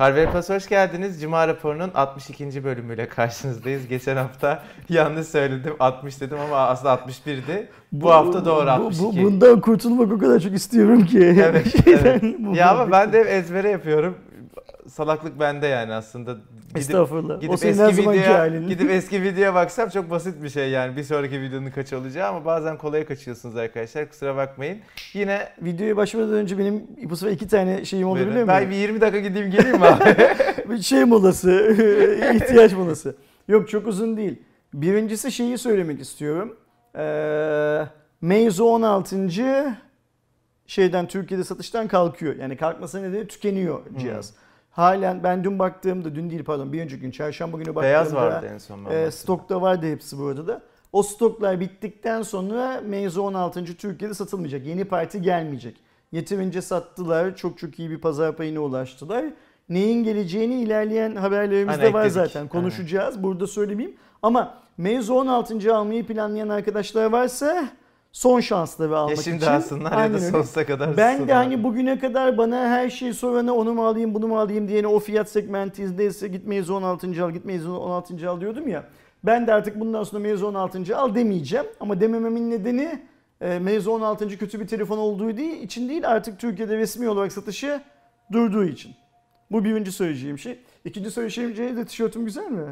Harvey Plus hoş geldiniz. Cuma raporunun 62. bölümüyle karşınızdayız. Geçen hafta yanlış söyledim 60 dedim ama aslında 61'di. Bu, bu hafta doğru bu, 62. Bu, bundan kurtulmak o kadar çok istiyorum ki. Evet, evet. ya ama ben de ezbere yapıyorum. Salaklık bende yani aslında. Gidip, Estağfurullah. Gidip o eski videoya, gidip eski videoya baksam çok basit bir şey yani. Bir sonraki videonun kaç olacağı ama bazen kolaya kaçıyorsunuz arkadaşlar. Kusura bakmayın. Yine videoya başlamadan önce benim bu sefer iki tane şeyim olur değil mi? Ben bir 20 dakika gideyim geleyim mi abi? bir şey molası, ihtiyaç molası. Yok çok uzun değil. Birincisi şeyi söylemek istiyorum. Ee, Meizu 16. şeyden Türkiye'de satıştan kalkıyor. Yani kalkması nedeni tükeniyor cihaz. Hmm. Halen ben dün baktığımda, dün değil pardon bir önceki gün çarşamba günü baktığımda Beyaz vardı en son. E, stokta vardı hepsi bu arada O stoklar bittikten sonra Meizu 16. Türkiye'de satılmayacak. Yeni parti gelmeyecek. Yeterince sattılar. Çok çok iyi bir pazar payına ulaştılar. Neyin geleceğini ilerleyen haberlerimizde hani var ekledik. zaten. Konuşacağız. Aynen. Burada söylemeyeyim. Ama Meizu 16. almayı planlayan arkadaşlar varsa son şansları almak ya şimdi için. alsınlar ya da sonsuza kadar Ben de hani bugüne kadar bana her şey sorana onu mu alayım bunu mu alayım diyene o fiyat segmenti izleyse git mevzu 16. al git mevzu 16. al diyordum ya. Ben de artık bundan sonra mevzu 16. al demeyeceğim. Ama demememin nedeni e, mevzu 16. kötü bir telefon olduğu değil, için değil artık Türkiye'de resmi olarak satışı durduğu için. Bu birinci söyleyeceğim şey. İkinci söyleyeceğim şey de tişörtüm güzel mi?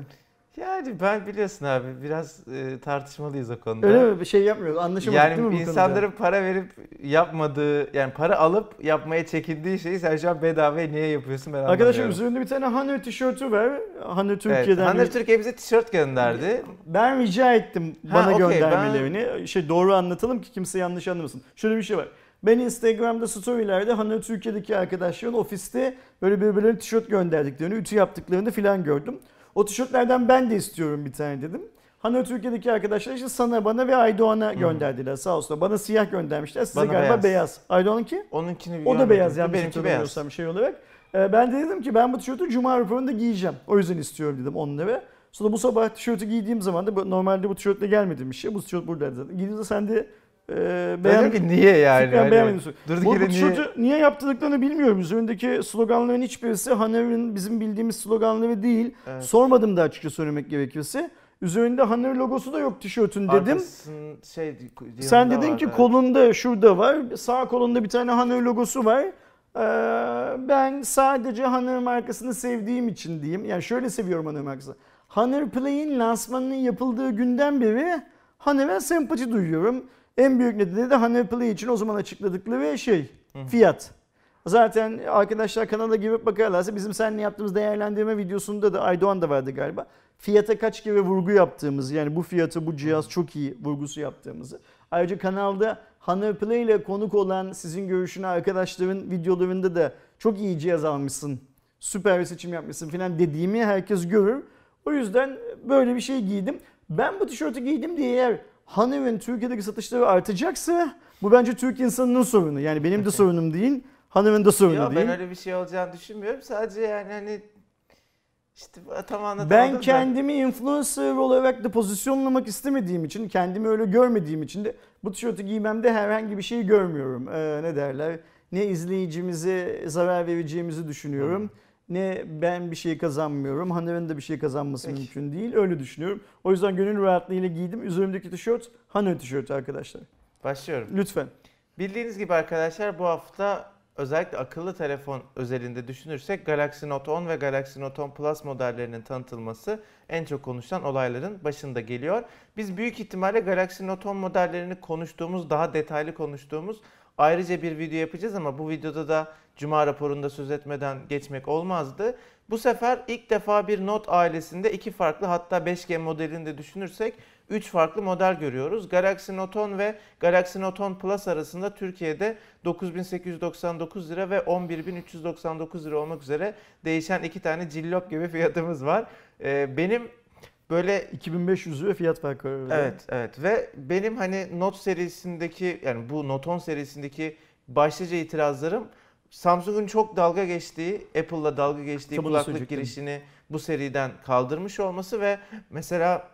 Yani ben biliyorsun abi biraz e, tartışmalıyız o konuda. Öyle mi? Bir şey yapmıyoruz. Anlaşamadık yani değil mi bu insanların para verip yapmadığı yani para alıp yapmaya çekindiği şeyi sen şu an bedavaya niye yapıyorsun ben Arkadaşlar üzerinde bir tane Hanır tişörtü var. Hanır Türkiye'den. Evet, Hanır bir... Türkiye bize tişört gönderdi. Ben rica ettim bana okay, göndermelerini. Ben... Şey doğru anlatalım ki kimse yanlış anlamasın. Şöyle bir şey var. Ben Instagram'da storylerde Hanır Türkiye'deki arkadaşların ofiste böyle birbirlerine tişört gönderdiklerini, ütü yaptıklarını filan gördüm. O tişörtlerden ben de istiyorum bir tane dedim. Hani Türkiye'deki arkadaşlar işte sana bana ve Aydoğan'a gönderdiler sağ olsun. Bana siyah göndermişler. Size bana galiba beyaz. beyaz. Aydoğan'ınki? Onunkini O da beyaz yani benimki beyaz. şey olarak. Ee, ben de dedim ki ben bu tişörtü Cuma raporunda giyeceğim. O yüzden istiyorum dedim onları. Sonra bu sabah tişörtü giydiğim zaman da normalde bu tişörtle gelmedim bir şey. Bu tişört buradaydı zaten. Giydiğimde sen de e, beğenmedin. ki niye yani? Fikren beğenmedin. Durduk bu, bu tişörtü niye? niye yaptırdıklarını bilmiyorum. Üzerindeki sloganların hiçbirisi Haner'in bizim bildiğimiz sloganları değil. Evet. Sormadım da açıkça söylemek gerekirse. Üzerinde Haner logosu da yok tişörtün dedim. şey, Sen dedin var, ki evet. kolunda şurada var. Sağ kolunda bir tane Haner logosu var. Ee, ben sadece Haner markasını sevdiğim için diyeyim. Yani şöyle seviyorum Haner markasını. Haner Play'in lansmanının yapıldığı günden beri Haner'e sempati duyuyorum. En büyük nedeni de Honey Play için o zaman açıkladıkları şey fiyat. Zaten arkadaşlar kanala girip bakarlarsa bizim seninle yaptığımız değerlendirme videosunda da Aydoğan da vardı galiba. Fiyata kaç kere vurgu yaptığımızı yani bu fiyatı bu cihaz çok iyi vurgusu yaptığımızı. Ayrıca kanalda Honor Play ile konuk olan sizin görüşünü arkadaşların videolarında da çok iyi cihaz almışsın, süper bir seçim yapmışsın falan dediğimi herkes görür. O yüzden böyle bir şey giydim. Ben bu tişörtü giydim diye eğer Honeywell'in Türkiye'deki satışları artacaksa bu bence Türk insanının sorunu. Yani benim de sorunum değil. Honeywell'in de sorunu Yok, değil. Ben öyle bir şey olacağını düşünmüyorum. Sadece yani hani işte tam anlatamadım Ben kendimi da. influencer olarak da pozisyonlamak istemediğim için, kendimi öyle görmediğim için de bu tişörtü giymemde herhangi bir şey görmüyorum. Ee, ne derler? Ne izleyicimize zarar vereceğimizi düşünüyorum. Hmm ne ben bir şey kazanmıyorum. Haner'in de bir şey kazanması Peki. mümkün değil. Öyle düşünüyorum. O yüzden gönül rahatlığıyla giydim. Üzerimdeki tişört Haner tişörtü arkadaşlar. Başlıyorum. Lütfen. Bildiğiniz gibi arkadaşlar bu hafta özellikle akıllı telefon özelinde düşünürsek Galaxy Note 10 ve Galaxy Note 10 Plus modellerinin tanıtılması en çok konuşulan olayların başında geliyor. Biz büyük ihtimalle Galaxy Note 10 modellerini konuştuğumuz, daha detaylı konuştuğumuz ayrıca bir video yapacağız ama bu videoda da Cuma raporunda söz etmeden geçmek olmazdı. Bu sefer ilk defa bir Note ailesinde iki farklı hatta 5G modelinde düşünürsek 3 farklı model görüyoruz. Galaxy Note 10 ve Galaxy Note 10 Plus arasında Türkiye'de 9899 lira ve 11399 lira olmak üzere değişen iki tane cillop gibi fiyatımız var. Ee, benim böyle 2500 lira fiyat farkı var. Evet, evet ve benim hani Note serisindeki yani bu Note 10 serisindeki başlıca itirazlarım Samsung'un çok dalga geçtiği, Apple'la dalga geçtiği Tabii kulaklık girişini bu seriden kaldırmış olması ve mesela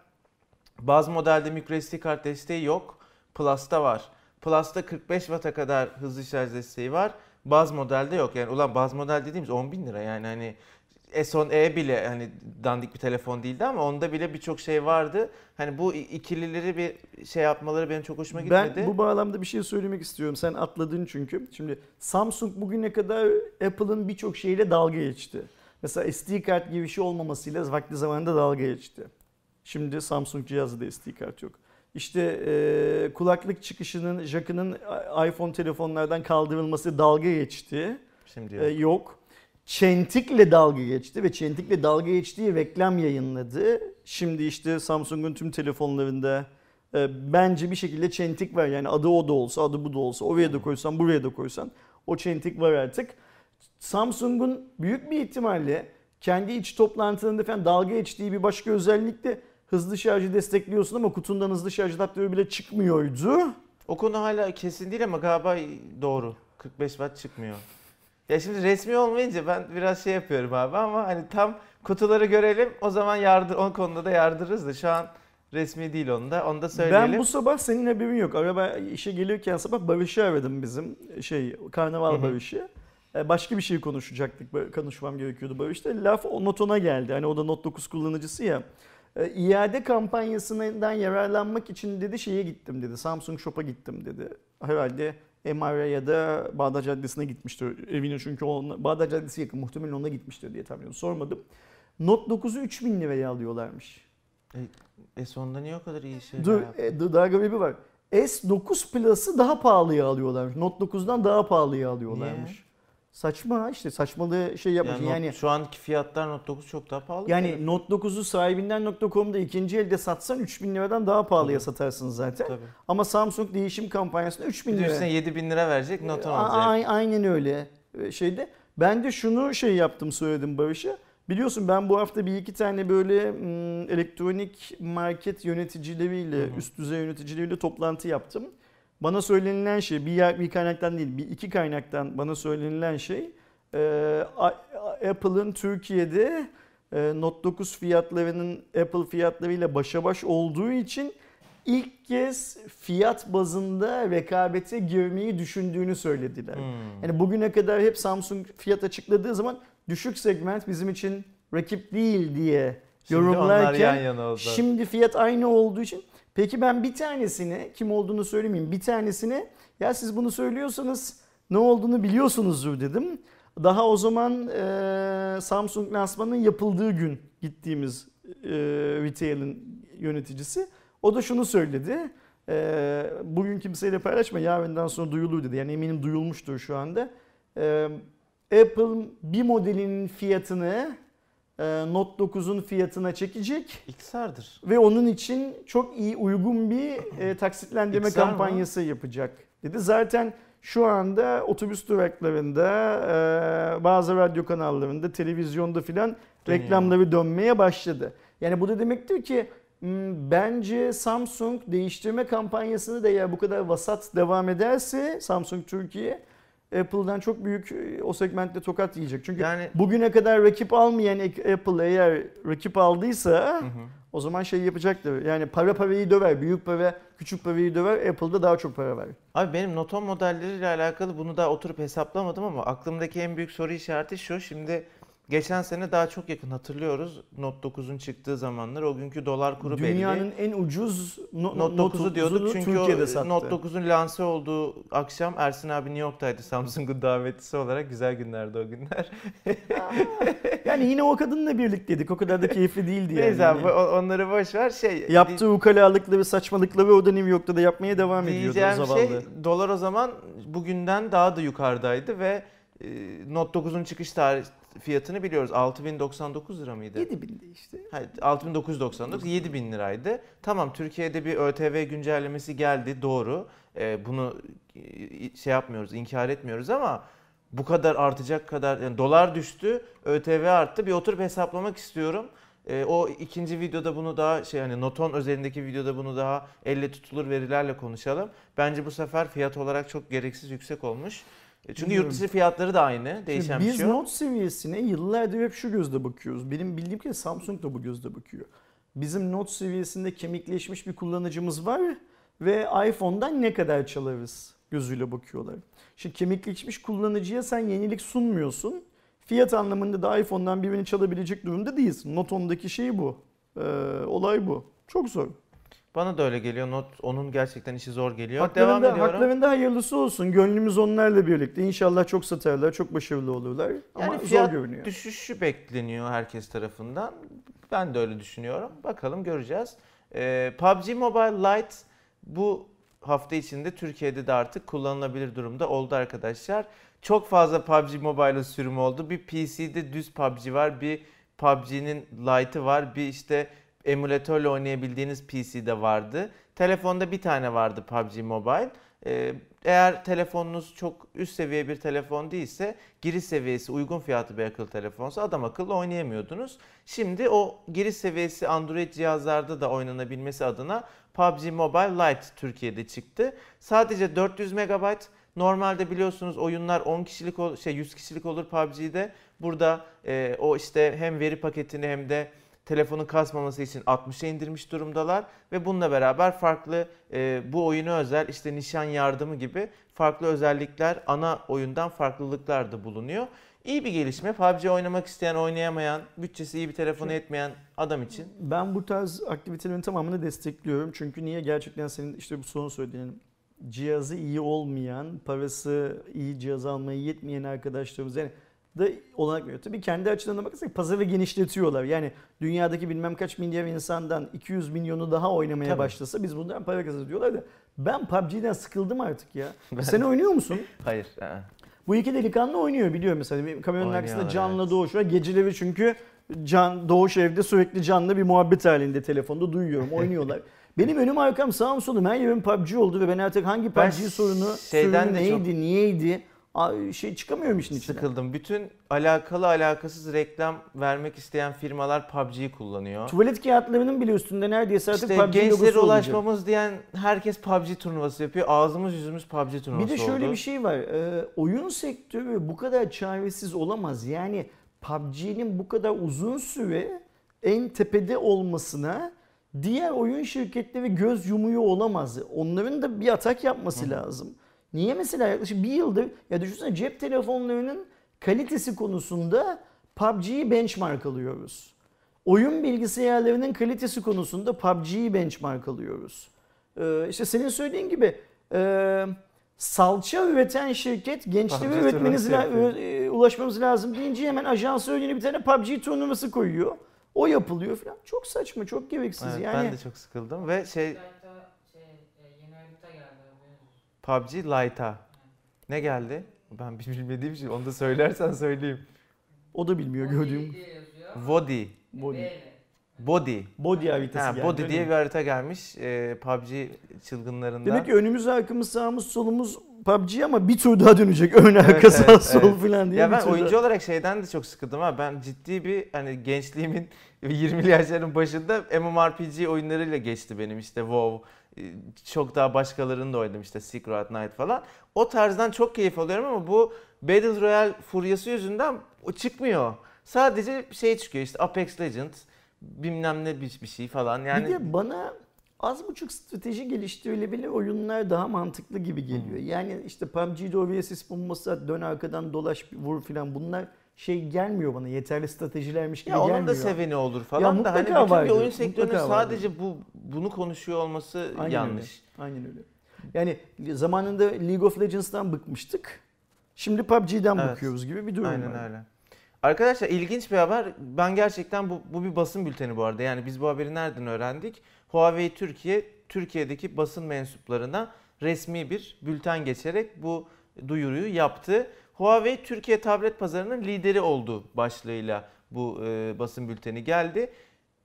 bazı modelde microSD kart desteği yok. Plus'ta var. Plus'ta 45 Watt'a kadar hızlı şarj desteği var. Bazı modelde yok. Yani ulan bazı model dediğimiz 10 bin lira yani hani S10e bile hani dandik bir telefon değildi ama onda bile birçok şey vardı. Hani bu ikilileri bir şey yapmaları benim çok hoşuma gitmedi. Ben bu bağlamda bir şey söylemek istiyorum. Sen atladın çünkü. Şimdi Samsung bugüne kadar Apple'ın birçok şeyiyle dalga geçti. Mesela SD kart gibi bir şey olmamasıyla vakti zamanında dalga geçti. Şimdi Samsung cihazı da SD kart yok. İşte e, kulaklık çıkışının, jackının iPhone telefonlardan kaldırılması dalga geçti. Şimdi E, yok. Çentik'le dalga geçti ve Çentik'le dalga geçtiği reklam yayınladı. Şimdi işte Samsung'un tüm telefonlarında e, bence bir şekilde Çentik var. Yani adı o da olsa, adı bu da olsa, oraya da koysan, buraya da koysan o Çentik var artık. Samsung'un büyük bir ihtimalle kendi iç toplantılarında falan dalga geçtiği bir başka özellik de hızlı şarjı destekliyorsun ama kutundan hızlı şarj adaptörü bile çıkmıyordu. O konu hala kesin değil ama galiba doğru. 45 watt çıkmıyor. Ya şimdi resmi olmayınca ben biraz şey yapıyorum abi ama hani tam kutuları görelim o zaman yardır o konuda da yardırırız da şu an resmi değil onu da onu da söyleyelim. Ben bu sabah senin haberin yok. Araba işe gelirken sabah Barış'ı aradım bizim şey karnaval Barış'ı. E, başka bir şey konuşacaktık. Konuşmam gerekiyordu Barış'ta. Laf o Note geldi. Hani o da Note 9 kullanıcısı ya. E, iade kampanyasından yararlanmak için dedi şeye gittim dedi. Samsung Shop'a gittim dedi. Herhalde MR'a ya da Bağdat Caddesi'ne gitmiştir. Evine çünkü ona, Bağdat Caddesi yakın. Muhtemelen ona gitmiştir diye tahmin ediyorum. Sormadım. Note 9'u 3000 liraya alıyorlarmış. E sonunda niye o kadar iyi şey Dur, e, daha garibi var. S9 Plus'ı daha pahalıya alıyorlarmış. Note 9'dan daha pahalıya alıyorlarmış. Niye? Saçma işte saçmalığı şey yapmış. Yani, Yani, şu anki fiyatlar Note 9 çok daha pahalı. yani Note 9'u sahibinden.com'da ikinci elde satsan 3000 liradan daha pahalıya Tabii. satarsın zaten. Tabii. Ama Samsung değişim kampanyasında 3000 Bir de lira. üstüne 7000 lira verecek Note 10 A- olacak. a- aynen öyle Ee, şeyde. Ben de şunu şey yaptım söyledim Barış'a. Biliyorsun ben bu hafta bir iki tane böyle mm, elektronik market yöneticileriyle, Hı hı. üst düzey yöneticileriyle toplantı yaptım. Bana söylenilen şey bir, yer, bir kaynaktan değil, bir iki kaynaktan bana söylenilen şey e, Apple'ın Türkiye'de e, Note 9 fiyatlarının Apple fiyatlarıyla başa baş olduğu için ilk kez fiyat bazında rekabete girmeyi düşündüğünü söylediler. Hmm. Yani bugüne kadar hep Samsung fiyat açıkladığı zaman düşük segment bizim için rakip değil diye Şimdi yorumlarken yan yana oldu. şimdi fiyat aynı olduğu için peki ben bir tanesini kim olduğunu söylemeyeyim bir tanesini ya siz bunu söylüyorsanız ne olduğunu biliyorsunuzdur dedim. Daha o zaman e, Samsung lansmanının yapıldığı gün gittiğimiz e, retail'in yöneticisi o da şunu söyledi. E, bugün kimseyle paylaşma yarından sonra duyulur dedi. Yani eminim duyulmuştur şu anda. E, Apple bir modelinin fiyatını Note 9'un fiyatına çekecek XR'dır. ve onun için çok iyi uygun bir e, taksitlendirme XR mı? kampanyası yapacak dedi. Zaten şu anda otobüs duraklarında, e, bazı radyo kanallarında, televizyonda filan reklamları dönmeye başladı. Yani bu da demektir ki m, bence Samsung değiştirme kampanyasını da eğer bu kadar vasat devam ederse Samsung Türkiye Apple'dan çok büyük e, o segmentte tokat yiyecek. Çünkü Yani bugüne kadar rakip almayan Apple eğer rakip aldıysa Hı hı. o zaman şey yapacaktır. Yani para parayı döver. Büyük para küçük parayı döver. Apple'da daha çok para var. Abi benim Note 10 modelleriyle alakalı bunu da oturup hesaplamadım ama aklımdaki en büyük soru işareti şu. Şimdi geçen sene daha çok yakın hatırlıyoruz. Note 9'un çıktığı zamanlar. O günkü dolar kuru Dünyanın belli. en ucuz no- Note 9'u diyorduk çünkü Türkiye'de sattı. Note 9'un lanse olduğu akşam Ersin abi New York'taydı Samsung'un davetlisi olarak. Güzel günlerdi o günler. Yani yine o kadınla birlikteydik. O kadar da keyifli değildi yani. Neyse abi onları boş ver. Şey, Yaptığı ukalalıkları, saçmalıkları o da New York'ta da yapmaya devam ediyordu o zavallı. şey dolar o zaman bugünden daha da yukarıdaydı ve e, Note 9'un çıkış tarih fiyatını biliyoruz. 6099 lira mıydı? 7000'de işte. Hayır, 6999 7000 liraydı. Tamam Türkiye'de bir ÖTV güncellemesi geldi doğru. E, bunu e, şey yapmıyoruz, inkar etmiyoruz ama bu kadar artacak kadar yani dolar düştü, ÖTV arttı. Bir oturup hesaplamak istiyorum. E, o ikinci videoda bunu daha şey hani Noton özelindeki videoda bunu daha elle tutulur verilerle konuşalım. Bence bu sefer fiyat olarak çok gereksiz yüksek olmuş. E, Çünkü Bilmiyorum. yurt dışı fiyatları da aynı. Değişen bir Biz şey yok. Note seviyesine yıllardır hep şu gözle bakıyoruz. Benim bildiğim ki Samsung da bu gözle bakıyor. Bizim Note seviyesinde kemikleşmiş bir kullanıcımız var ve iPhone'dan ne kadar çalarız gözüyle bakıyorlar. Şimdi kemikleşmiş kullanıcıya sen yenilik sunmuyorsun. Fiyat anlamında da iPhone'dan birini çalabilecek durumda değilsin. Note 10'daki şey bu. Ee, olay bu. Çok zor. Bana da öyle geliyor. Not onun gerçekten işi zor geliyor. Haklarında, Devam ediyorum. haklarında hayırlısı olsun. Gönlümüz onlarla birlikte. İnşallah çok satarlar, çok başarılı olurlar. Ama Yani zor fiyat görünüyor. düşüşü bekleniyor herkes tarafından. Ben de öyle düşünüyorum. Bakalım göreceğiz. Ee, PUBG Mobile Lite bu hafta içinde Türkiye'de de artık kullanılabilir durumda oldu arkadaşlar. Çok fazla PUBG Mobile sürümü oldu. Bir PC'de düz PUBG var, bir PUBG'nin Lite'ı var, bir işte emülatörle oynayabildiğiniz PC'de vardı. Telefonda bir tane vardı PUBG Mobile. Ee, eğer telefonunuz çok üst seviye bir telefon değilse, giriş seviyesi uygun fiyatlı bir akıllı telefonsa adam akıllı oynayamıyordunuz. Şimdi o giriş seviyesi Android cihazlarda da oynanabilmesi adına PUBG Mobile Lite Türkiye'de çıktı. Sadece 400 MB Normalde biliyorsunuz oyunlar 10 kişilik şey 100 kişilik olur PUBG'de. Burada e, o işte hem veri paketini hem de telefonun kasmaması için 60'a indirmiş durumdalar ve bununla beraber farklı e, bu oyuna özel işte nişan yardımı gibi farklı özellikler ana oyundan farklılıklar da bulunuyor. İyi bir gelişme. PUBG oynamak isteyen, oynayamayan, bütçesi iyi bir telefona yetmeyen adam için. Ben bu tarz aktivitelerin tamamını destekliyorum. Çünkü niye? Gerçekten senin işte bu son söylediğin cihazı iyi olmayan, parası iyi cihaz almaya yetmeyen arkadaşlarımız yani da olanak veriyor. Tabii kendi açılarına bakarsak pazarı genişletiyorlar. Yani dünyadaki bilmem kaç milyar insandan 200 milyonu daha oynamaya Tabii. başlasa biz bundan para kazanırız diyorlar da ben PUBG'den sıkıldım artık ya. Ben- Sen oynuyor musun? Hayır. aa. Bu iki delikanlı oynuyor biliyor mesela. Kameranın arkasında Can'la evet. Doğuş var. Geceleri çünkü Can Doğuş evde sürekli Can'la bir muhabbet halinde telefonda duyuyorum. Oynuyorlar. Benim önüm arkam sağım solum her yerim PUBG oldu ve ben artık hangi Ben PUBG sorunu, şeyden sorunu de çok- neydi, niyeydi şey çıkamıyorum işin içinden. Sıkıldım. Bütün alakalı alakasız reklam vermek isteyen firmalar PUBG'yi kullanıyor. Tuvalet kağıtlarının bile üstünde neredeyse artık İşte PUBG logosu olacak. ulaşmamız diyen herkes PUBG turnuvası yapıyor. Ağzımız yüzümüz PUBG turnuvası Bir de şöyle oldu. bir şey var. Ee, oyun sektörü bu kadar çaresiz olamaz. Yani PUBG'nin bu kadar uzun süre en tepede olmasına diğer oyun şirketleri göz yumuyor olamaz. Onların da bir atak yapması lazım. Niye mesela yaklaşık bir yıldır ya düşünsene cep telefonlarının kalitesi konusunda PUBG'yi benchmark alıyoruz. Oyun bilgisayarlarının kalitesi konusunda PUBG'yi benchmark alıyoruz. Ee, işte senin söylediğin gibi e, salça üreten şirket gençlere PUBG üretmeniz la- e, ulaşmamız lazım deyince hemen ajansa önüne bir tane PUBG turnuvası koyuyor. O yapılıyor falan. Çok saçma, çok gereksiz. Evet, yani Ben de çok sıkıldım ve şey, e, yeni harita geldi. haberiniz olsun. PUBG Lite'a ne geldi? Ben bilmediğim için onu da söylersen söyleyeyim. o da bilmiyor gördüğüm. yazıyor. Body. Body. Body. Body haritası Ha, geldi. Body diye mi? bir harita gelmiş e, PUBG çılgınlarından. Demek ki önümüz arkamız sağımız solumuz PUBG ama bir tur daha dönecek. Ön arka Evet, sağ evet, sol evet. falan diye Ya ben tur daha- oyuncu olarak şeyden de çok sıkıldım ha. Ben ciddi bir hani gençliğimin 20'li yaşların başında MMORPG oyunlarıyla geçti benim işte WoW. E, Çok daha başkalarını da oynadım işte Secret Night falan. O tarzdan çok keyif alıyorum ama bu Battle Royale furyası yüzünden o çıkmıyor. Sadece şey çıkıyor işte Apex Legends bilmem ne bir, bir şey falan yani. Bir de bana az buçuk strateji geliştirilebilir oyunlar daha mantıklı gibi geliyor. Yani işte PUBG'de OVSS bombası at, dön arkadan dolaş vur filan bunlar şey gelmiyor bana yeterli stratejilermiş gibi ya onun gelmiyor. da seveni olur falan Ya da hani bütün bir vardır, oyun sektörünün mutlaka vardır. sadece bu bunu konuşuyor olması Aynen yanlış. Öyle. Aynen öyle. Yani zamanında League of Legends'tan bıkmıştık. Şimdi PUBG'den Evet. bakıyoruz gibi bir durum Aynen var. öyle. Arkadaşlar ilginç bir haber. Ben gerçekten bu, bu bir basın bülteni bu arada. Yani biz bu haberi nereden öğrendik? Huawei Türkiye, Türkiye'deki basın mensuplarına resmi bir bülten geçerek bu duyuruyu yaptı. Huawei Türkiye tablet pazarının lideri olduğu başlığıyla bu e, basın bülteni geldi.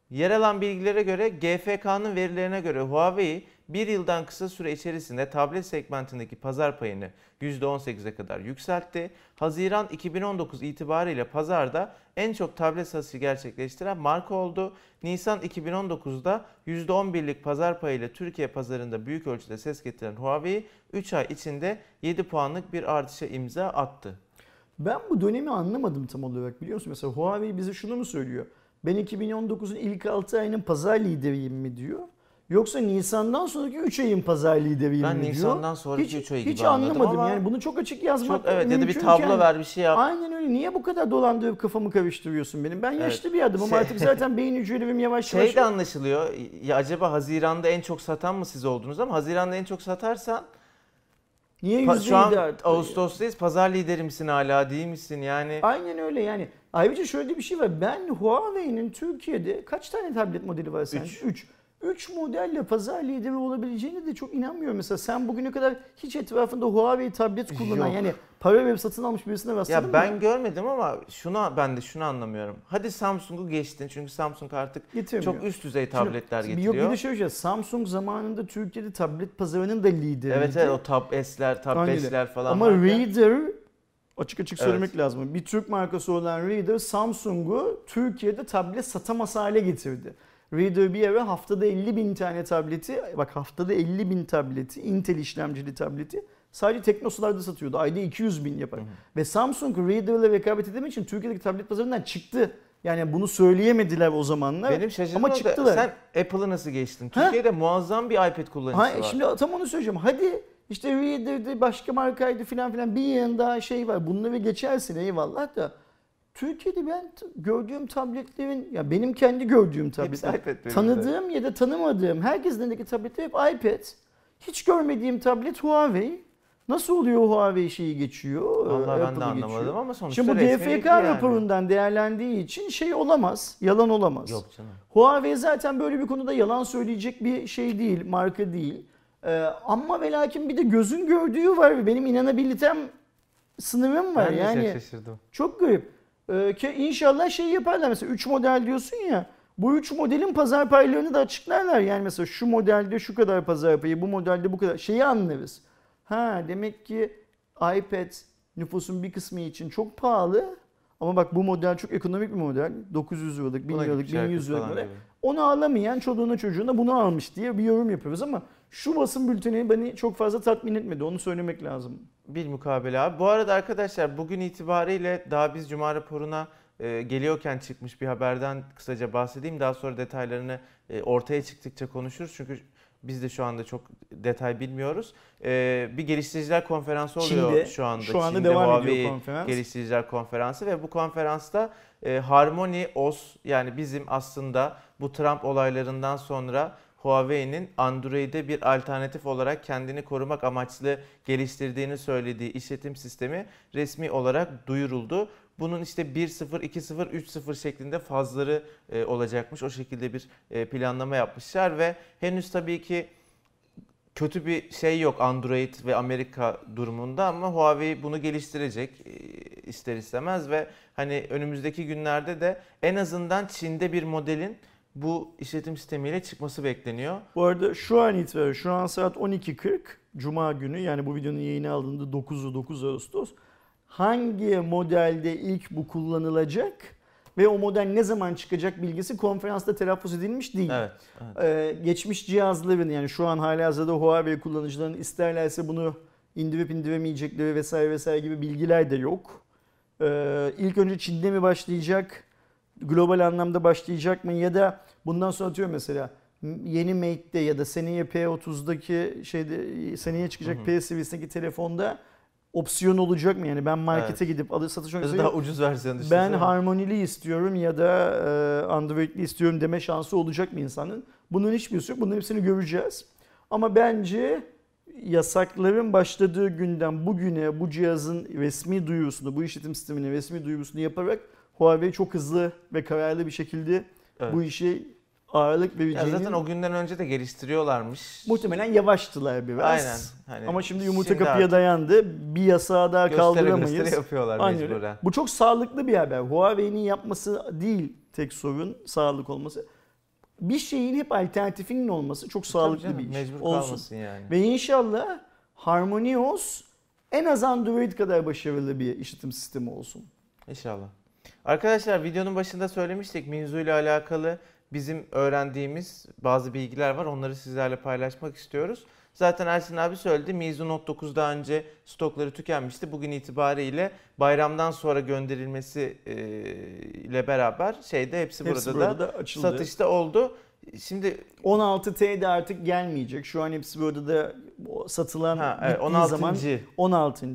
Yer alan bilgilere göre GFK'nın verilerine göre Huawei bir yıldan kısa süre içerisinde tablet segmentindeki pazar payını %18'e kadar yükseltti. Haziran 2019 itibariyle pazarda en çok tablet satışı gerçekleştiren marka oldu. Nisan 2019'da %11'lik pazar payıyla Türkiye pazarında büyük ölçüde ses getiren Huawei 3 ay içinde 7 puanlık bir artışa imza attı. Ben bu dönemi anlamadım tam olarak biliyor musun? Mesela Huawei bize şunu mu söylüyor? Ben 2019'un ilk 6 ayının pazar lideriyim mi diyor. Yoksa Nisan'dan sonraki 3 ayın pazar lideriyim Ben mi diyor. Nisan'dan sonraki hiç, üç ayı gibi hiç anlamadım ama yani bunu çok açık yazmak Çok evet ya da bir mümkünken- tablo ver bir şey yap. Aynen öyle. Niye bu kadar dolandırıp kafamı karıştırıyorsun benim? Ben Evet. yaşlı bir adamım. Şey- Artık zaten beyin hücrelerim yavaş Şey yavaş. de anlaşılıyor. Ya acaba Haziran'da en çok satan mı siz oldunuz ama Haziran'da en çok satarsan Niye yüzde şu an? Ağustos'tayız. Pazar lideri misin hala değil misin? Yani Aynen öyle yani. Ayrıca şöyle bir şey var. Ben Huawei'nin Türkiye'de kaç tane tablet modeli var sence? Üç. 3. 3 modelle pazar lideri olabileceğine de çok inanmıyorum. Mesela sen bugüne kadar hiç etrafında Huawei tablet kullanan Yok. yani para verip satın almış birisine rastladın ya ben mı? görmedim ama şuna ben de şunu anlamıyorum. Hadi Samsung'u geçtin çünkü Samsung artık Getirmiyor. çok üst düzey tabletler Şimdi getiriyor. Yok bir de şöyle şey, Samsung zamanında Türkiye'de tablet pazarının da lideri. Evet evet o Tab S'ler, Tab. 5'ler falan Ama varken- Reader açık açık Evet. söylemek lazım. Bir Türk markası olan Reader Samsung'u Türkiye'de tablet satamaz hale getirdi. Reader bir ara haftada 50 bin tane tableti, bak haftada 50 bin tableti, Intel işlemcili tableti sadece Teknosa'larda satıyordu. Ayda 200 bin yapar. Ve Samsung Reader'la rekabet edemek için Türkiye'deki tablet pazarından çıktı. Yani bunu söyleyemediler o zamanlar. Benim şaşırdığım Ama çıktılar. sen Apple'ı nasıl geçtin? Ha? Türkiye'de muazzam bir iPad kullanıcısı Ha, var. şimdi tam onu söyleyeceğim. Hadi işte Reader'de başka markaydı filan filan bir yığın daha şey var. Bunları geçersin eyvallah da. Türkiye'de ben gördüğüm tabletlerin ya benim kendi gördüğüm tabletler tanıdığım ya da tanımadığım herkesin elindeki tabletler hep iPad. Hiç görmediğim tablet Huawei. Nasıl oluyor Huawei şeyi geçiyor? Vallahi ben de anlamadım geçiyor? ama sonuçta Şimdi bu bilgi yani. raporundan değerlendiği için şey olamaz, yalan olamaz. Yok canım. Huawei zaten böyle bir konuda yalan söyleyecek bir şey değil, marka değil. Ee, ama ve lakin bir de gözün gördüğü var benim inanabilitem sınırım var. Ben de yani çok şaşırdım. çok garip. Ee, ki inşallah şey yaparlar mesela 3 model diyorsun ya. Bu 3 modelin pazar paylarını da açıklarlar. Yani mesela şu modelde şu kadar pazar payı, bu modelde bu kadar. Şeyi anlarız. Ha demek ki iPad nüfusun bir kısmı için çok pahalı. Ama bak bu model çok ekonomik bir model. 900 liralık, 1000 Buna liralık, gitmiş herkes 1100 liralık falan model. gibi. Onu alamayan çoluğuna çocuğuna bunu almış diye bir yorum yapıyoruz ama şu basın bülteni beni çok fazla tatmin etmedi. Onu söylemek lazım. Bil mukabele abi. Bu arada arkadaşlar bugün itibariyle daha biz Cuma raporuna e, geliyorken çıkmış bir haberden kısaca bahsedeyim. Daha sonra detaylarını e, ortaya çıktıkça konuşuruz. Çünkü biz de şu anda çok detay bilmiyoruz. E, bir geliştiriciler konferansı oluyor Çin'de, şu anda. Şu anda Çin'de devam Huawei ediyor konferans. Geliştiriciler Konferansı ve bu konferansta e, Harmony OS yani bizim aslında bu Trump olaylarından sonra Huawei'nin Android'e bir alternatif olarak kendini korumak amaçlı geliştirdiğini söylediği işletim sistemi resmi olarak duyuruldu. Bunun işte 1.0, 2.0, 3.0 şeklinde fazları e, olacakmış. O şekilde bir e, planlama yapmışlar ve henüz tabii ki kötü bir şey yok Android ve Amerika durumunda ama Huawei bunu geliştirecek e, ister istemez ve hani önümüzdeki günlerde de en azından Çin'de bir modelin bu işletim sistemiyle çıkması bekleniyor. Bu arada şu an itibariyle şu an saat 12.40 Cuma günü yani bu videonun yayını alındığı 9'u 9 Ağustos. Hangi modelde ilk bu kullanılacak ve o model ne zaman çıkacak bilgisi konferansta telaffuz edilmiş değil. Evet. evet. Ee, geçmiş cihazların yani şu an hala hazırda Huawei kullanıcıların isterlerse bunu indirip indiremeyecekleri vesaire vesaire gibi bilgiler de yok. Ee, ilk önce Çin'de mi başlayacak? Global anlamda başlayacak mı? Ya da bundan sonra atıyorum mesela yeni Mate'de ya da seneye P30'daki şeyde seneye çıkacak Hı hı. P seviyesindeki telefonda opsiyon olacak mı? Yani ben markete gidip alır satış noktasında daha ucuz versiyonu ben harmonili istiyorum ya da e, Android'li istiyorum deme şansı olacak mı insanın? Bunun hiçbirisi yok. Bunların hepsini göreceğiz. Ama bence yasakların başladığı günden bugüne bu cihazın resmi duyurusunu, bu işletim sisteminin resmi duyurusunu yaparak Huawei çok hızlı ve kararlı bir şekilde Evet. bu işe ağırlık ya vereceğini zaten o günden önce de geliştiriyorlarmış. muhtemelen yavaştılar biraz. Aynen. Hani Ama şimdi yumurta şimdi kapıya dayandı. Bir yasağı daha göstere kaldıramayız. göstere yapıyorlar Aynen mecburen. Bu çok sağlıklı bir haber. Huawei'nin yapması değil tek sorun sağlık olması. Bir şeyin hep alternatifinin olması çok sağlıklı Tabii bir canım, iş. Mecbur Olsun. kalmasın yani. Ve inşallah Harmony OS en az Android kadar başarılı bir işletim sistemi olsun. İnşallah. Arkadaşlar videonun başında söylemiştik Minzu ile alakalı bizim öğrendiğimiz bazı bilgiler var. Onları sizlerle paylaşmak istiyoruz. Zaten Ersin abi söyledi. Mizu Note 9 daha önce stokları tükenmişti. Bugün itibariyle bayramdan sonra gönderilmesi e, ile beraber şeyde hepsi, Hepsi burada, burada da da açıldı. satışta oldu. Şimdi 16T de artık gelmeyecek. Şu an hepsi burada da satılan ha, evet, bittiği 16. zaman 16.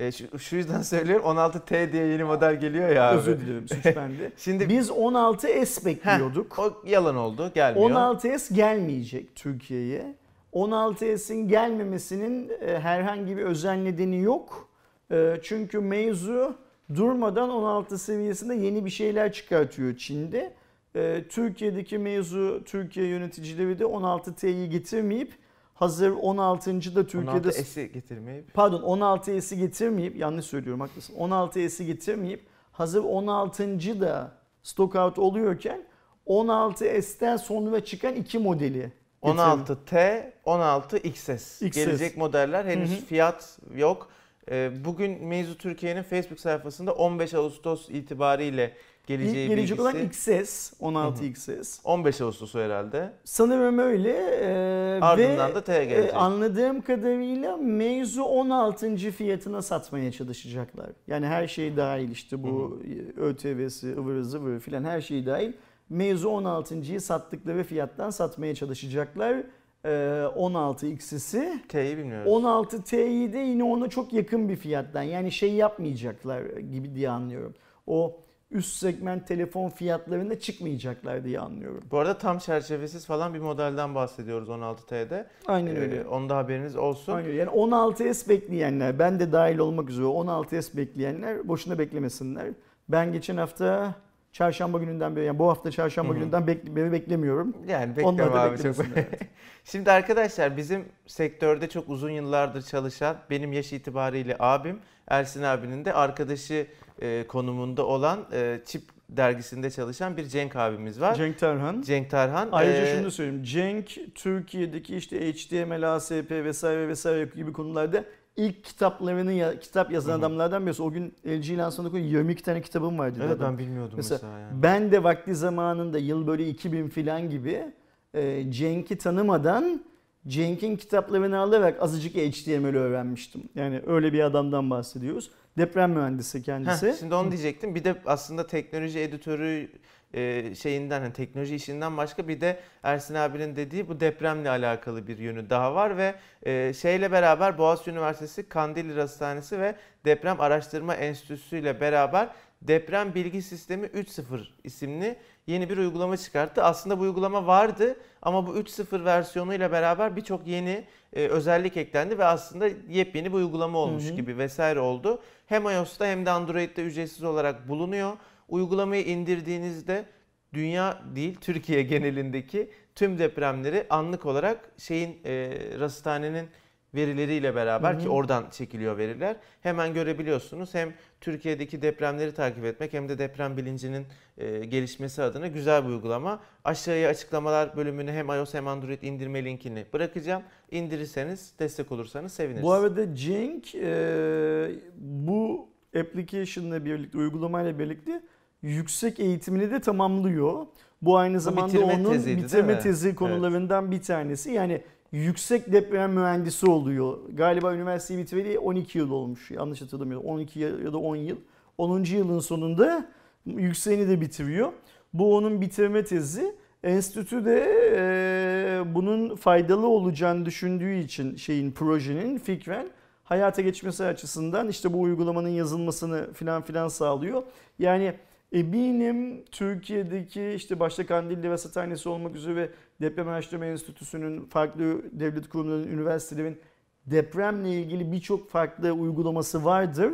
E, şu, şu yüzden söylüyorum 16T diye yeni model geliyor ya abi. Özür dilerim suç bende. Şimdi Biz 16S bekliyorduk. o yalan oldu gelmiyor. 16S gelmeyecek Türkiye'ye. 16S'in gelmemesinin e, herhangi bir özel nedeni yok. E, çünkü mevzu durmadan 16 seviyesinde yeni bir şeyler çıkartıyor Çin'de. E, Türkiye'deki mevzu Türkiye yöneticileri de 16T'yi getirmeyip hazır 16. da Türkiye'de 16S'i getirmeyip pardon 16S'i getirmeyip yanlış söylüyorum haklısın. 16S'i getirmeyip hazır 16. da stock out oluyorken 16S'ten sonra çıkan iki modeli 16T, 16XS. XS. Gelecek modeller henüz Hı hı. fiyat yok. Ee, Bugün Meizu Türkiye'nin Facebook sayfasında 15 Ağustos itibariyle geleceği İlk gelecek olan. XS, 16 XS. 15 Ağustos'u herhalde. Sanırım öyle. Ee, Ardından ve, da T gelecek. e, anladığım kadarıyla Meizu 16. fiyatına satmaya çalışacaklar. Yani her şey dahil işte bu ÖTV'si, ıvırı zıvırı filan her şey dahil. Meizu 16.yı sattıkları fiyattan satmaya çalışacaklar. Ee, 16 XS'i. T'yi bilmiyoruz. 16 T'yi de yine ona çok yakın bir fiyattan. Yani şey yapmayacaklar gibi diye anlıyorum. O üst segment telefon fiyatlarında çıkmayacaklar diye anlıyorum. Bu arada tam çerçevesiz falan bir modelden bahsediyoruz 16T'de. Aynen Ee, öyle. onda haberiniz olsun. Aynen. Yani 16S bekleyenler, ben de dahil olmak üzere 16S bekleyenler boşuna beklemesinler. Ben geçen hafta çarşamba gününden beri, yani bu hafta çarşamba Hı hı. gününden bek, beri beklemiyorum. Yani bekleme abi çok. Şimdi arkadaşlar bizim sektörde çok uzun yıllardır çalışan benim yaş itibariyle abim Ersin abinin de arkadaşı e, konumunda olan e, Çip dergisinde çalışan bir Cenk abimiz var. Cenk Tarhan. Cenk Tarhan. Ayrıca e, şunu da söyleyeyim. Cenk Türkiye'deki işte HTML, ASP vesaire vesaire gibi konularda ilk kitaplarını kitap yazan Hı hı. adamlardan birisi. O gün LG lansmanında koyun 22 tane kitabım vardı. Evet adam. ben bilmiyordum Mesela mesela, yani. Ben de vakti zamanında yıl böyle 2000 filan gibi e, Cenk'i tanımadan Cenk'in kitaplarını alarak azıcık HTML öğrenmiştim. Yani öyle bir adamdan bahsediyoruz. Deprem mühendisi kendisi. Heh, şimdi onu diyecektim. Bir de aslında teknoloji editörü e, şeyinden hani teknoloji işinden başka bir de Ersin abinin dediği bu depremle alakalı bir yönü daha var ve e, şeyle beraber Boğaziçi Üniversitesi Kandilli Hastanesi ve Deprem Araştırma Enstitüsü ile beraber Deprem Bilgi Sistemi 3.0 isimli yeni bir uygulama çıkarttı. Aslında bu uygulama vardı ama bu 3.0 versiyonuyla beraber birçok yeni e, özellik eklendi ve aslında yepyeni bir uygulama olmuş Hı hı. gibi vesaire oldu. Hem iOS'ta hem de Android'de ücretsiz olarak bulunuyor. Uygulamayı indirdiğinizde dünya değil Türkiye genelindeki tüm depremleri anlık olarak şeyin e, rasathanenin verileriyle beraber Hı hı. ki oradan çekiliyor veriler. Hemen görebiliyorsunuz. Hem Türkiye'deki depremleri takip etmek hem de deprem bilincinin e, gelişmesi adına güzel bir uygulama. Aşağıya açıklamalar bölümüne hem iOS hem Android indirme linkini bırakacağım. İndirirseniz, destek olursanız seviniriz. Bu arada Cenk e, bu application'la birlikte, uygulamayla birlikte yüksek eğitimini de tamamlıyor. Bu aynı zamanda bitirme onun teziydi, bitirme tezi konularından bir tanesi. Yani yüksek deprem mühendisi oluyor. Galiba üniversiteyi bitireli 12 yıl olmuş. Yanlış hatırlamıyorum. 12 ya ya da 10 yıl. 10. yılın sonunda yükseğini de bitiriyor. Bu onun bitirme tezi. Enstitü de e, bunun faydalı olacağını düşündüğü için şeyin projenin fikren hayata geçmesi açısından işte bu uygulamanın yazılmasını filan filan sağlıyor. Yani eminim Türkiye'deki işte başta Kandilli ve Rasathanesi olmak üzere Deprem Araştırma Enstitüsü'nün farklı devlet kurumlarının, üniversitelerin depremle ilgili birçok farklı uygulaması vardır.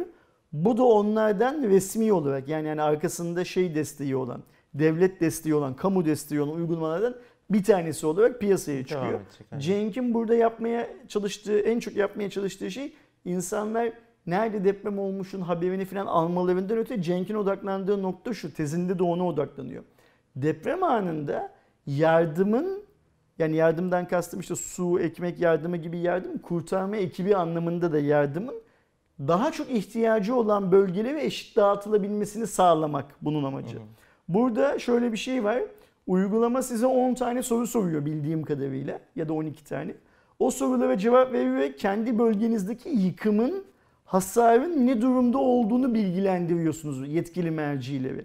Bu da onlardan resmi olarak yani, yani arkasında şey desteği olan, devlet desteği olan, kamu desteği olan uygulamalardan bir tanesi olarak piyasaya çıkıyor. Cenk'in burada yapmaya çalıştığı, en çok yapmaya çalıştığı şey insanlar nerede deprem olmuşun haberini falan almalarından öte Cenk'in odaklandığı nokta şu, tezinde de ona odaklanıyor. Deprem anında yardımın yani yardımdan kastım işte su, ekmek yardımı gibi yardım, kurtarma ekibi anlamında da yardımın daha çok ihtiyacı olan bölgelere eşit dağıtılabilmesini sağlamak bunun amacı. Hı hı. Burada şöyle bir şey var. Uygulama size 10 tane soru soruyor bildiğim kadarıyla ya da 12 tane. O sorulara cevap vererek kendi bölgenizdeki yıkımın, hasarın ne durumda olduğunu bilgilendiriyorsunuz yetkili mercileri.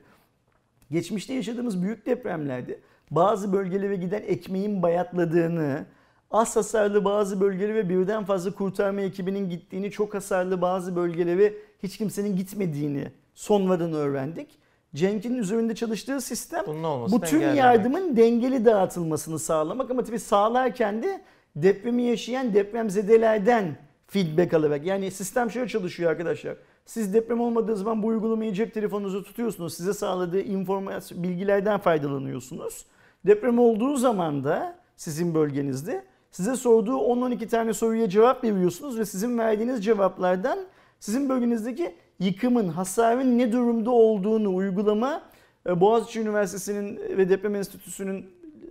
Geçmişte yaşadığımız büyük depremlerde bazı bölgelere giden ekmeğin bayatladığını, az hasarlı bazı bölgeleri ve birden fazla kurtarma ekibinin gittiğini, çok hasarlı bazı bölgelere hiç kimsenin gitmediğini sonradan öğrendik. Cenk'in üzerinde çalıştığı sistem bu tüm engellemek. yardımın dengeli dağıtılmasını sağlamak ama tabii sağlarken de depremi yaşayan depremzedelerden feedback alarak. Yani sistem şöyle çalışıyor arkadaşlar. Siz deprem olmadığı zaman bu uygulamayı cep telefonunuza tutuyorsunuz. Size sağladığı informasyon, bilgilerden faydalanıyorsunuz. Deprem olduğu zaman da sizin bölgenizde size sorduğu 10-12 tane soruya cevap veriyorsunuz ve sizin verdiğiniz cevaplardan sizin bölgenizdeki yıkımın, hasarın ne durumda olduğunu uygulama e, Boğaziçi Üniversitesi'nin ve Deprem Enstitüsü'nün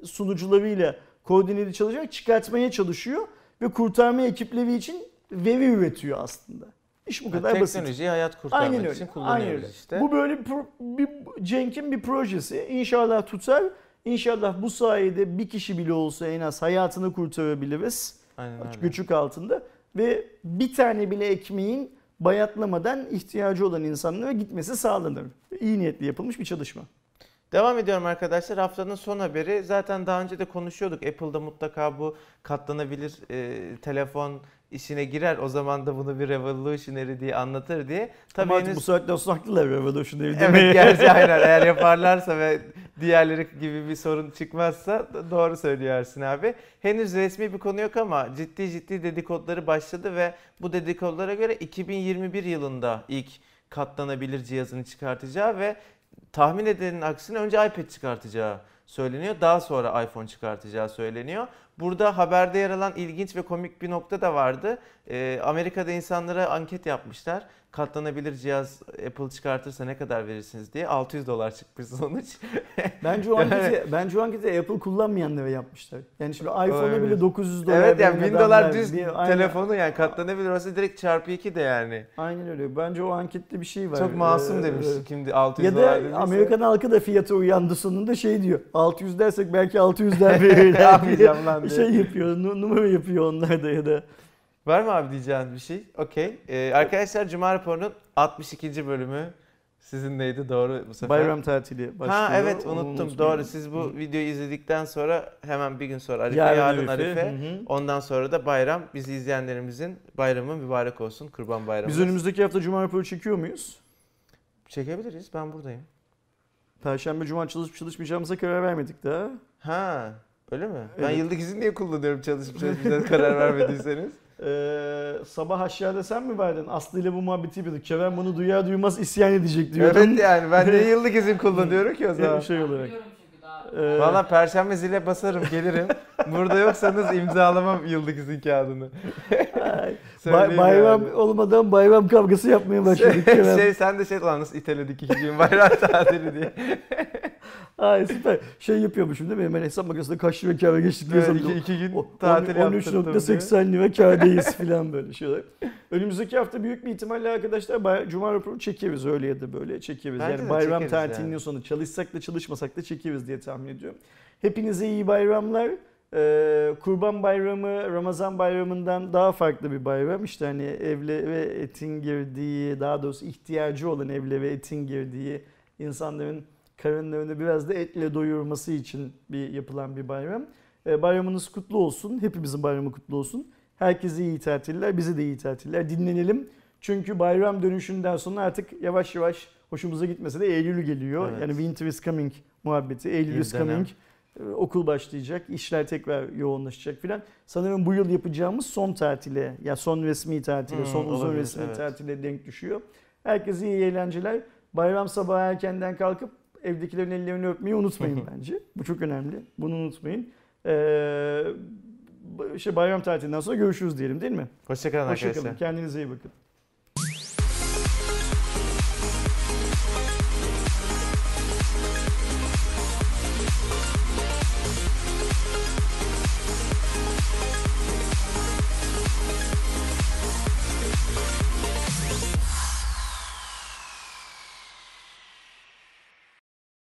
sunucularıyla koordineli çalışarak çıkartmaya çalışıyor ve kurtarma ekipleri için veri üretiyor aslında. İş bu kadar basit. Teknolojiyi hayat kurtarmak Aynen öyle. için Aynen kullanıyoruz öyle. işte. Bu böyle bir, pro- bir Cenk'in bir projesi. İnşallah tutar. İnşallah bu sayede bir kişi bile olsa en az hayatını kurtarabiliriz. Aynen öyle. Göçük altında. Ve bir tane bile ekmeğin bayatlamadan ihtiyacı olan insanlara gitmesi sağlanır. İyi niyetli yapılmış bir çalışma. Devam ediyorum arkadaşlar. Haftanın son haberi. Zaten daha önce de konuşuyorduk. Apple'da mutlaka bu katlanabilir e, telefon işine girer. O zaman da bunu bir revolutionary diye anlatır diye. Tabii Ama henüz... bu saatten sonra haklılar Revolutionary Evet demeye. gerçi aynen eğer yaparlarsa ve diğerleri gibi bir sorun çıkmazsa doğru söylüyor Ersin abi. Henüz resmi bir konu yok ama ciddi ciddi dedikoduları başladı ve bu dedikodulara göre 2021 yılında ilk katlanabilir cihazını çıkartacağı ve tahmin edenin aksine önce iPad çıkartacağı söyleniyor. Daha sonra iPhone çıkartacağı söyleniyor. Burada haberde yer alan ilginç ve komik bir nokta da vardı. Ee, Amerika'da insanlara anket yapmışlar. Katlanabilir cihaz Apple çıkartırsa ne kadar verirsiniz diye. 600 dolar çıkmış sonuç. Bence o anketi, bence o anketi Apple kullanmayanlara yapmışlar. Yani şimdi iPhone'a bile 900 dolar evet yani veren 1000 dolar düz bir- telefonu yani katlanabilir olsa direkt çarpı 2 de yani. Aynen öyle. Bence o ankette bir şey var. Çok masum Ee, demiş şimdi 600 Ya dolar da dediyse. Amerikan halkı da fiyata uyandı sonunda şey diyor. 600 dersek belki 600'den verirler diye Yapmayacağım lan diye. şey yapıyor. nu- Numara yapıyor onlar da ya da. Var mı abi diyeceğin bir şey? Okey. Ee, arkadaşlar Cuma raporunun 62. bölümü sizinleydi doğru bu sefer. Bayram tatili başlıyor. Ha evet Onu unuttum unutmayın. doğru. Siz bu videoyu izledikten sonra hemen bir gün sonra Arife, Yarın yarın, Arife. Arife. Hı hı. Ondan sonra da bayram. Bizi izleyenlerimizin bayramı mübarek olsun. Kurban bayramı. Biz önümüzdeki hafta Cuma raporu çekiyor muyuz? Çekebiliriz. Ben buradayım. Perşembe Cuma çalışıp çalışmayacağımıza karar vermedik daha. Ha öyle mi? Ben Evet. yıllık izin niye kullanıyorum çalışıp çalışmayacağız karar vermediyseniz. Ee, sabah aşağıda sen mi vardın? Aslı ile bu muhabbeti yapıyorduk. Kerem bunu duyar duymaz isyan edecek diyordun. evet yani ben niye yıllık izin kullanıyorum ki o zaman? şey olarak. Biliyorum çünkü daha. Ee, Valla perşembe zile basarım gelirim. Burada yoksanız imzalamam yıllık izin kağıdını. Ay, Söyleyeyim Bay- bayram yani. olmadan bayram kavgası yapmaya başladık Kerem. şey sen de şey lan nasıl iteledik iki gün bayram tatili diye. Ay süper. Şey yapıyormuşum değil mi? Hemen hesap makinesinde kaç lira kâra geçtik Evet, yazalım. iki, iki gün tatil on- yaptırdım diye. 13.80 lira kârdayız falan böyle şeyler. Önümüzdeki hafta büyük bir ihtimalle arkadaşlar bay- Cuma raporu çekeriz öyle ya da böyle çekeriz. Bence yani bayram tatilinin yani. sonu çalışsak da çalışmasak da çekeriz diye tahmin ediyorum. Hepinize iyi bayramlar. Ee, Kurban Bayramı Ramazan Bayramı'ndan daha farklı bir bayram. İşte hani evle ve etin girdiği, daha doğrusu ihtiyacı olan evle ve etin girdiği insanların karınlarını biraz da etle doyurması için bir yapılan bir bayram. Ee, bayramınız kutlu olsun. Hepimizin bayramı kutlu olsun. Herkese iyi tatiller, bize de iyi tatiller. Dinlenelim. Çünkü bayram dönüşünden sonra artık yavaş yavaş hoşumuza gitmese de Eylül geliyor. Evet. Yani winter is coming muhabbeti. Eylül is coming. Ee, Okul başlayacak, işler tekrar yoğunlaşacak filan. Sanırım bu yıl yapacağımız son tatile, ya son resmi tatile, Hmm, son uzun olabilir, resmi evet. tatile denk düşüyor. Herkese iyi eğlenceler. Bayram sabahı erkenden kalkıp evdekilerin ellerini öpmeyi unutmayın bence. Bu çok önemli. Bunu unutmayın. Ee, işte bayram tatilinden sonra görüşürüz diyelim değil mi? Hoşçakalın arkadaşlar. Hoşçakalın. Kendinize iyi bakın.